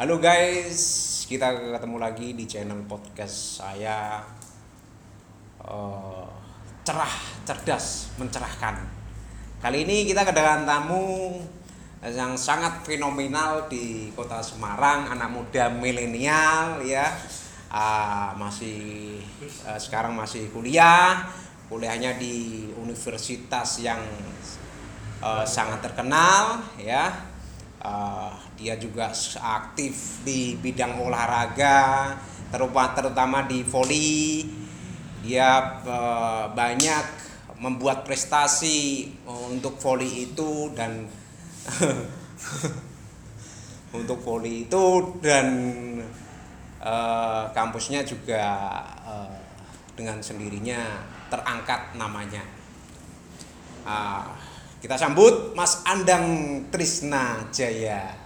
Halo guys, kita ketemu lagi di channel podcast saya eh, cerah, cerdas, mencerahkan. Kali ini kita kedatangan tamu yang sangat fenomenal di kota Semarang, anak muda milenial ya, Ah, masih eh, sekarang masih kuliah, kuliahnya di universitas yang eh, sangat terkenal ya. Uh, dia juga aktif di bidang olahraga terutama terutama di voli. Dia uh, banyak membuat prestasi untuk voli itu dan untuk voli itu dan uh, kampusnya juga uh, dengan sendirinya terangkat namanya. Uh, kita sambut Mas Andang Trisna Jaya.